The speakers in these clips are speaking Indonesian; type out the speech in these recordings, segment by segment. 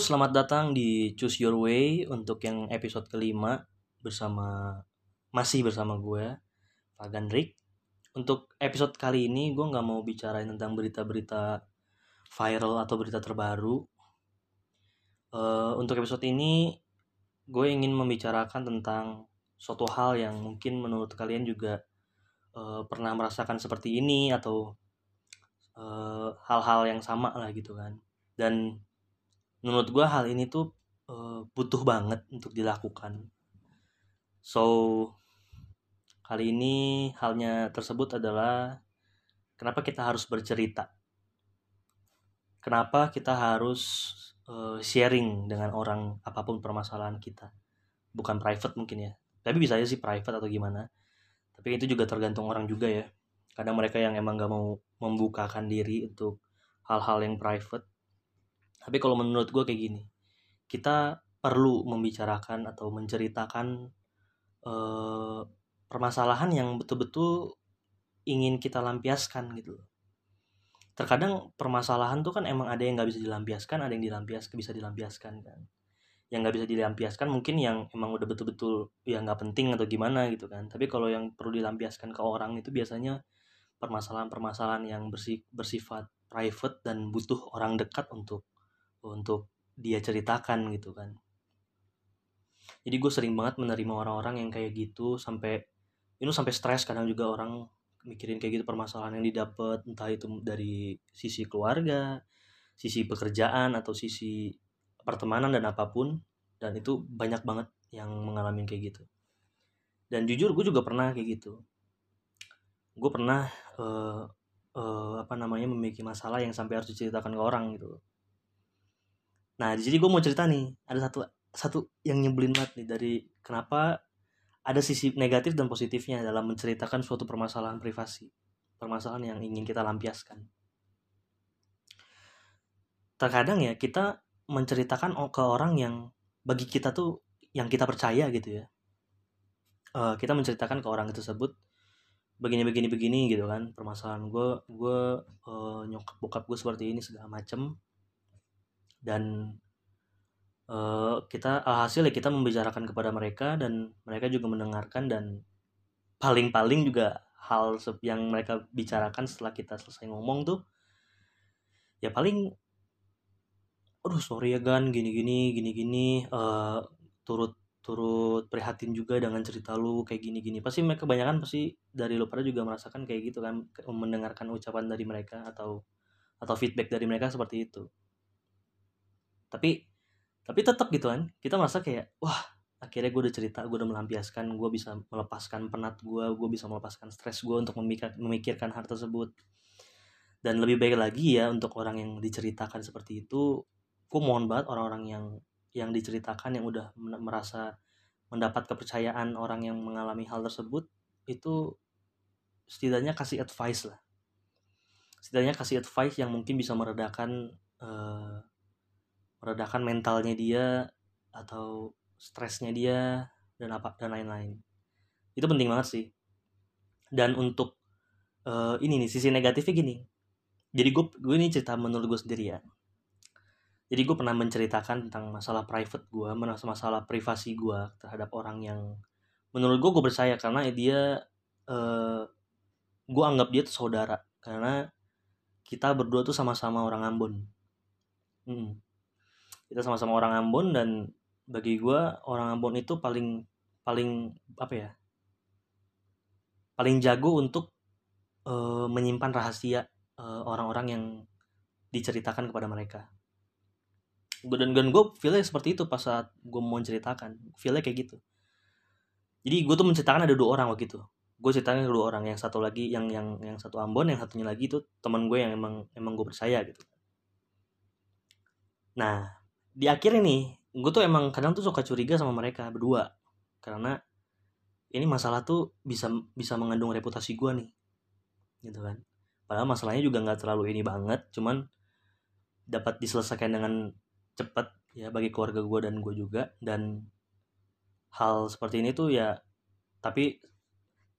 selamat datang di Choose Your Way untuk yang episode kelima bersama masih bersama gue, Fagan Rick. Untuk episode kali ini gue nggak mau bicarain tentang berita-berita viral atau berita terbaru. Uh, untuk episode ini gue ingin membicarakan tentang suatu hal yang mungkin menurut kalian juga uh, pernah merasakan seperti ini atau eh, hal-hal uh, yang sama lah gitu kan. Dan menurut gue hal ini tuh uh, butuh banget untuk dilakukan. So kali ini halnya tersebut adalah kenapa kita harus bercerita? Kenapa kita harus uh, sharing dengan orang apa pun permasalahan kita? Bukan private mungkin ya. Tapi bisa aja sih private atau gimana. Tapi itu juga tergantung orang juga ya. Kadang mereka yang emang gak mau membukakan diri untuk hal-hal yang private tapi kalau menurut gue kayak gini kita perlu membicarakan atau menceritakan uh, permasalahan yang betul-betul ingin kita lampiaskan gitu terkadang permasalahan tuh kan emang ada yang nggak bisa dilampiaskan ada yang dilampiaskan bisa dilampiaskan kan. Yang nggak bisa dilampiaskan mungkin yang emang udah betul-betul ya nggak penting atau gimana gitu kan. Tapi kalau yang perlu dilampiaskan ke orang itu biasanya permasalahan-permasalahan yang bersifat private dan butuh orang dekat untuk untuk dia ceritakan gitu kan. Jadi gue sering banget menerima orang-orang yang kayak gitu sampai itu sampai stres kadang juga orang mikirin kayak gitu permasalahan yang didapat entah itu dari sisi keluarga sisi pekerjaan atau sisi pertemanan dan apa pun. Dan itu banyak banget yang mengalami kayak gitu. Dan jujur gue juga pernah kayak gitu. Gue pernah uh, uh, apa namanya memiliki masalah yang sampai harus diceritakan ke orang gitu Nah, jadi gue mau cerita nih, ada satu satu yang nyebelin banget nih dari kenapa ada sisi negatif dan positifnya dalam menceritakan suatu permasalahan privasi, permasalahan yang ingin kita lampiaskan. Terkadang ya kita menceritakan ke orang yang bagi kita tuh yang kita percaya gitu ya. Uh, kita menceritakan ke orang tersebut begini begini begini gitu kan permasalahan gue gue uh, nyokap bokap gue seperti ini segala macem dan uh, kita alhasil ya kita membicarakan kepada mereka dan mereka juga mendengarkan dan paling-paling juga hal yang mereka bicarakan setelah kita selesai ngomong tuh ya paling aduh sorry ya gan gini gini gini gini uh, turut turut prihatin juga dengan cerita lu kayak gini gini pasti mereka kebanyakan pasti dari lu pada juga merasakan kayak gitu kan mendengarkan ucapan dari mereka atau atau feedback dari mereka seperti itu tapi tapi tetap gitu kan kita merasa kayak wah akhirnya gue udah cerita gue udah melampiaskan gue bisa melepaskan penat gue gue bisa melepaskan stres gue untuk memikir, memikirkan hal tersebut. Dan lebih baik lagi ya untuk orang yang diceritakan seperti itu gue mohon banget orang-orang yang yang diceritakan yang udah merasa mendapat kepercayaan orang yang mengalami hal tersebut itu setidaknya kasih advice lah. Setidaknya kasih advice yang mungkin bisa meredakan uh, meredakan mentalnya dia atau stresnya dia dan apa dan lain-lain. Itu penting banget sih. Dan untuk uh, ini nih sisi negatifnya gini. Jadi gue gue ini cerita menurut gue sendiri ya. Jadi gue pernah menceritakan tentang masalah private gue masalah masalah privasi gue terhadap orang yang menurut gue gue percaya karena dia uh, gue anggap dia tuh saudara. Karena kita berdua tuh sama-sama orang Ambon. Hmm kita sama-sama orang Ambon dan bagi gue orang Ambon itu paling paling apa ya paling jago untuk uh, menyimpan rahasia eh, orang-orang yang diceritakan kepada mereka. Dan, dan gue feelnya seperti itu pas saat gue mau menceritakan. Feelnya kayak gitu. Jadi gue tuh menceritakan ada dua orang waktu itu. Gue ceritakan dua orang yang satu lagi yang yang yang satu Ambon yang satunya lagi itu teman gue yang emang emang gue percaya gitu. Nah di akhir ini gue tuh emang kadang tuh suka curiga sama mereka berdua. Karena ini masalah tuh bisa bisa mengandung reputasi gue nih gitu kan. Padahal masalahnya juga nggak terlalu ini banget cuman dapat diselesaikan dengan cepat ya bagi keluarga gue dan gue juga. Dan hal seperti ini tuh ya tapi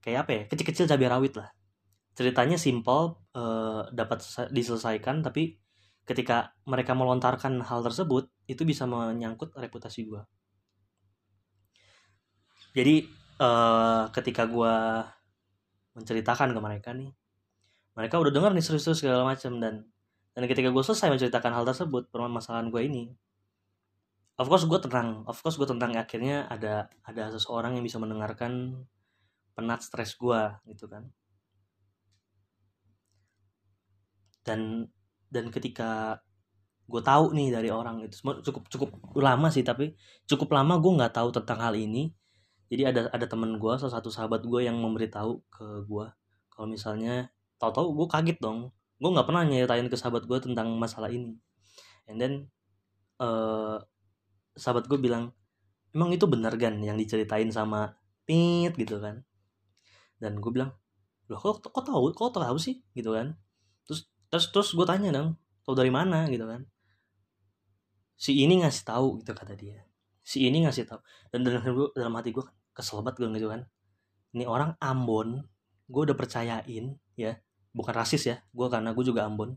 kayak apa ya kecil-kecil cabai rawit lah. Ceritanya simpel eh, dapat diselesaikan tapi ketika mereka melontarkan hal tersebut itu bisa menyangkut reputasi gue jadi uh, ketika gue menceritakan ke mereka nih mereka udah dengar nih serius-serius segala macam dan dan ketika gue selesai menceritakan hal tersebut permasalahan gue ini of course gue tenang of course gue tenang. Akhirnya ada ada seseorang yang bisa mendengarkan penat stres gue gitu kan. Dan dan ketika gue tahu nih dari orang itu cukup cukup lama sih tapi cukup lama gue nggak tahu tentang hal ini. Jadi ada ada temen gue salah satu sahabat gue yang memberitahu ke gue kalau misalnya tahu-tahu gue kaget dong. Gue nggak pernah nyeritain ke sahabat gue tentang masalah ini. And then uh, sahabat gue bilang emang itu benar kan yang diceritain sama Pit? gitu kan. Dan gue bilang loh kok kok tahu kok tahu sih? gitu kan terus terus gue tanya dong tau dari mana? Gitu kan. Si ini ngasih tahu gitu kata dia. Si ini ngasih tahu dan dalam dalam hati gue kesel banget gue gitu kan. Ini orang Ambon gue udah percayain ya bukan rasis ya gue karena gue juga Ambon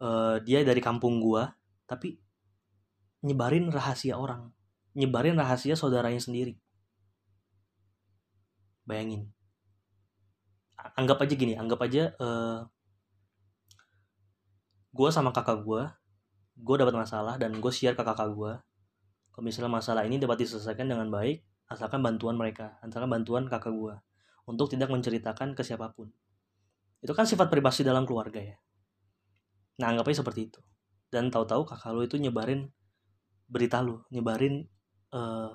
uh, dia dari kampung gue tapi nyebarin rahasia orang nyebarin rahasia saudaranya sendiri. Bayangin. Anggap aja gini anggap aja uh, gue sama kakak gue gue dapat masalah dan gue share ke kakak gue kalau misalnya masalah ini dapat diselesaikan dengan baik asalkan bantuan mereka asalkan bantuan kakak gue untuk tidak menceritakan ke siapa pun. Itu kan sifat privasi dalam keluarga ya. Nah anggapnya seperti itu. Dan tahu-tahu kakak lu itu nyebarin berita lu nyebarin uh,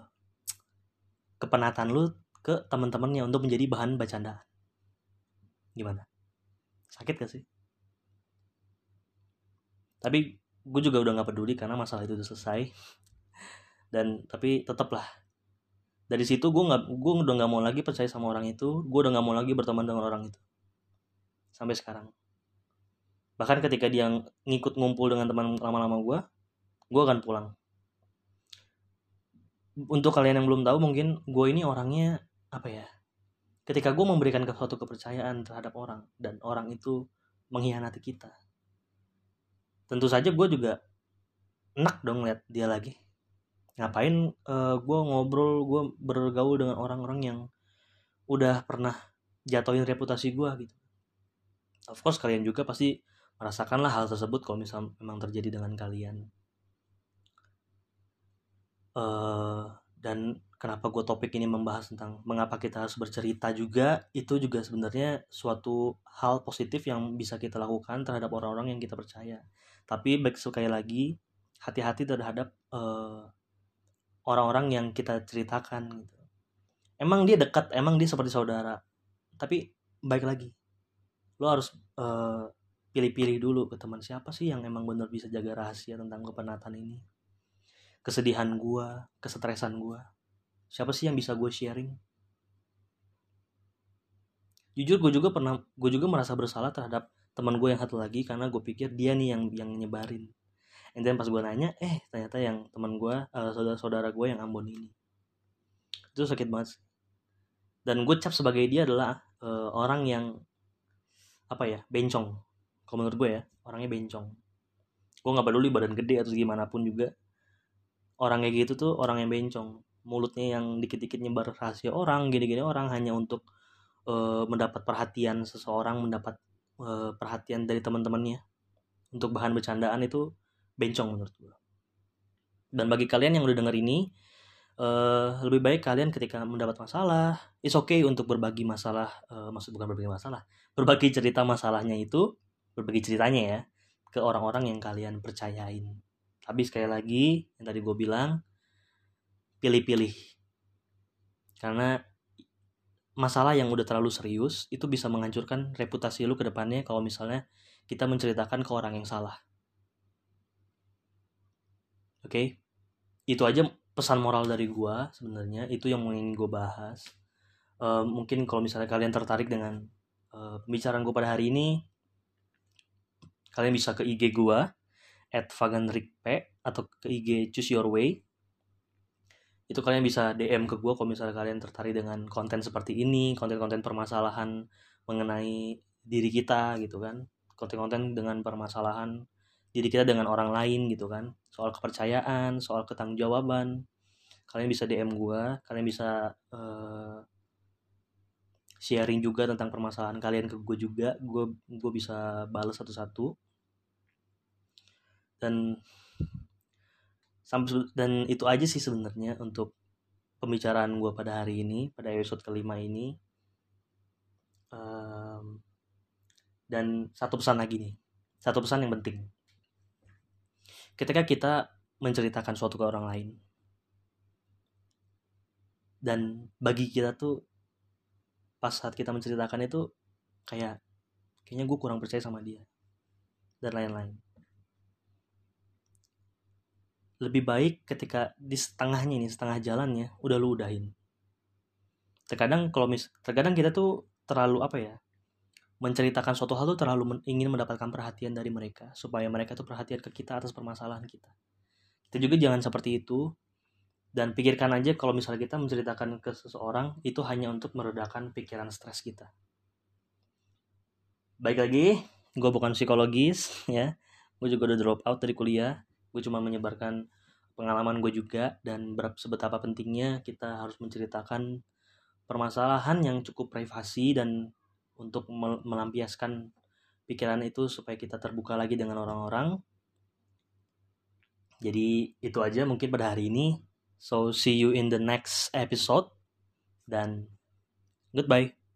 kepenatan lu ke teman-temannya untuk menjadi bahan bacandaan gimana? Sakit gak sih tapi gue juga udah nggak peduli karena masalah itu udah selesai. Dan tapi tetaplah. Dari situ gue nggak gue udah nggak mau lagi percaya sama orang itu. Gue udah nggak mau lagi berteman dengan orang itu. Sampai sekarang. Bahkan ketika dia ngikut ngumpul dengan teman lama-lama gue gue akan pulang. Untuk kalian yang belum tahu mungkin gue ini orangnya apa ya ketika gue memberikan suatu kepercayaan terhadap orang dan orang itu mengkhianati kita tentu saja gue juga enak dong lihat dia lagi. Ngapain uh, eh, gue ngobrol gue bergaul dengan orang-orang yang udah pernah jatuhin reputasi gue gitu. Of course kalian juga pasti merasakanlah hal tersebut kalau misal memang terjadi dengan kalian. Uh, dan kenapa gue topik ini membahas tentang mengapa kita harus bercerita juga itu juga sebenarnya suatu hal positif yang bisa kita lakukan terhadap orang-orang yang kita percaya tapi baik sekali lagi hati-hati terhadap eh, orang-orang yang kita ceritakan gitu. Emang dia dekat emang dia seperti saudara. Tapi baik lagi lo harus uh, pilih-pilih dulu ke teman siapa sih yang emang benar bisa jaga rahasia tentang kepenatan ini. Kesedihan gua kesetresan gua. Siapa sih yang bisa gue sharing? Jujur gue juga pernah gue juga merasa bersalah terhadap teman gue yang satu lagi karena gue pikir dia nih yang yang nyebarin. And then pas gue nanya eh ternyata yang teman gue uh, saudara-saudara gue yang Ambon ini. Itu sakit banget dan gue cap sebagai dia adalah uh, orang yang apa ya bencong. Kalau menurut gue ya orangnya bencong. Gue nggak peduli badan gede atau gimana pun juga orang kayak gitu tuh orang yang bencong. Mulutnya yang dikit-dikit nyebar rahasia orang gini-gini orang hanya untuk uh, mendapat perhatian seseorang mendapat uh, perhatian dari teman-temannya untuk bahan bercandaan itu bencong menurut gue. Dan bagi kalian yang udah denger ini, uh, lebih baik kalian ketika mendapat masalah, it's okay untuk berbagi masalah, uh, maksud bukan berbagi masalah, berbagi cerita masalahnya itu, berbagi ceritanya ya, ke orang-orang yang kalian percayain. Tapi sekali lagi, yang tadi gue bilang, pilih-pilih. Karena masalah yang udah terlalu serius itu bisa menghancurkan reputasi lu ke depannya kalau misalnya kita menceritakan ke orang yang salah. Oke. Okay? Itu aja pesan moral dari gua sebenarnya itu yang ingin gua bahas. Uh, mungkin kalau misalnya kalian tertarik dengan uh, pembicaraan gua pada hari ini kalian bisa ke IG gua at atau ke IG choose your way itu kalian bisa DM ke gue kalau misalnya kalian tertarik dengan konten seperti ini konten-konten permasalahan mengenai diri kita gitu kan. Konten-konten dengan permasalahan diri kita dengan orang lain gitu kan. Soal kepercayaan soal ketanggung kalian bisa DM gue kalian bisa uh, sharing juga tentang permasalahan kalian ke gue juga. Gue gue bisa balas satu-satu. Dan dan itu aja sih sebenarnya untuk pembicaraan gue pada hari ini pada episode kelima ini. Um, dan satu pesan lagi nih satu pesan yang penting. Ketika kita menceritakan suatu ke orang lain dan bagi kita tuh pas saat kita menceritakan itu kayak kayaknya gue kurang percaya sama dia dan lain-lain lebih baik ketika di setengahnya ini setengah jalannya udah lu udahin. Terkadang kalau mis terkadang kita tuh terlalu apa ya menceritakan suatu hal tuh terlalu men ingin mendapatkan perhatian dari mereka supaya mereka tuh perhatian ke kita atas permasalahan kita. Kita juga jangan seperti itu dan pikirkan aja kalau misalnya kita menceritakan ke seseorang itu hanya untuk meredakan pikiran stres kita. Baik lagi gue bukan psikologis ya. Gue juga udah drop out dari kuliah gue cuma menyebarkan pengalaman gue juga dan sebetapa pentingnya kita harus menceritakan permasalahan yang cukup privasi dan untuk melampiaskan pikiran itu supaya kita terbuka lagi dengan orang-orang. Jadi itu aja mungkin pada hari ini. So see you in the next episode dan goodbye.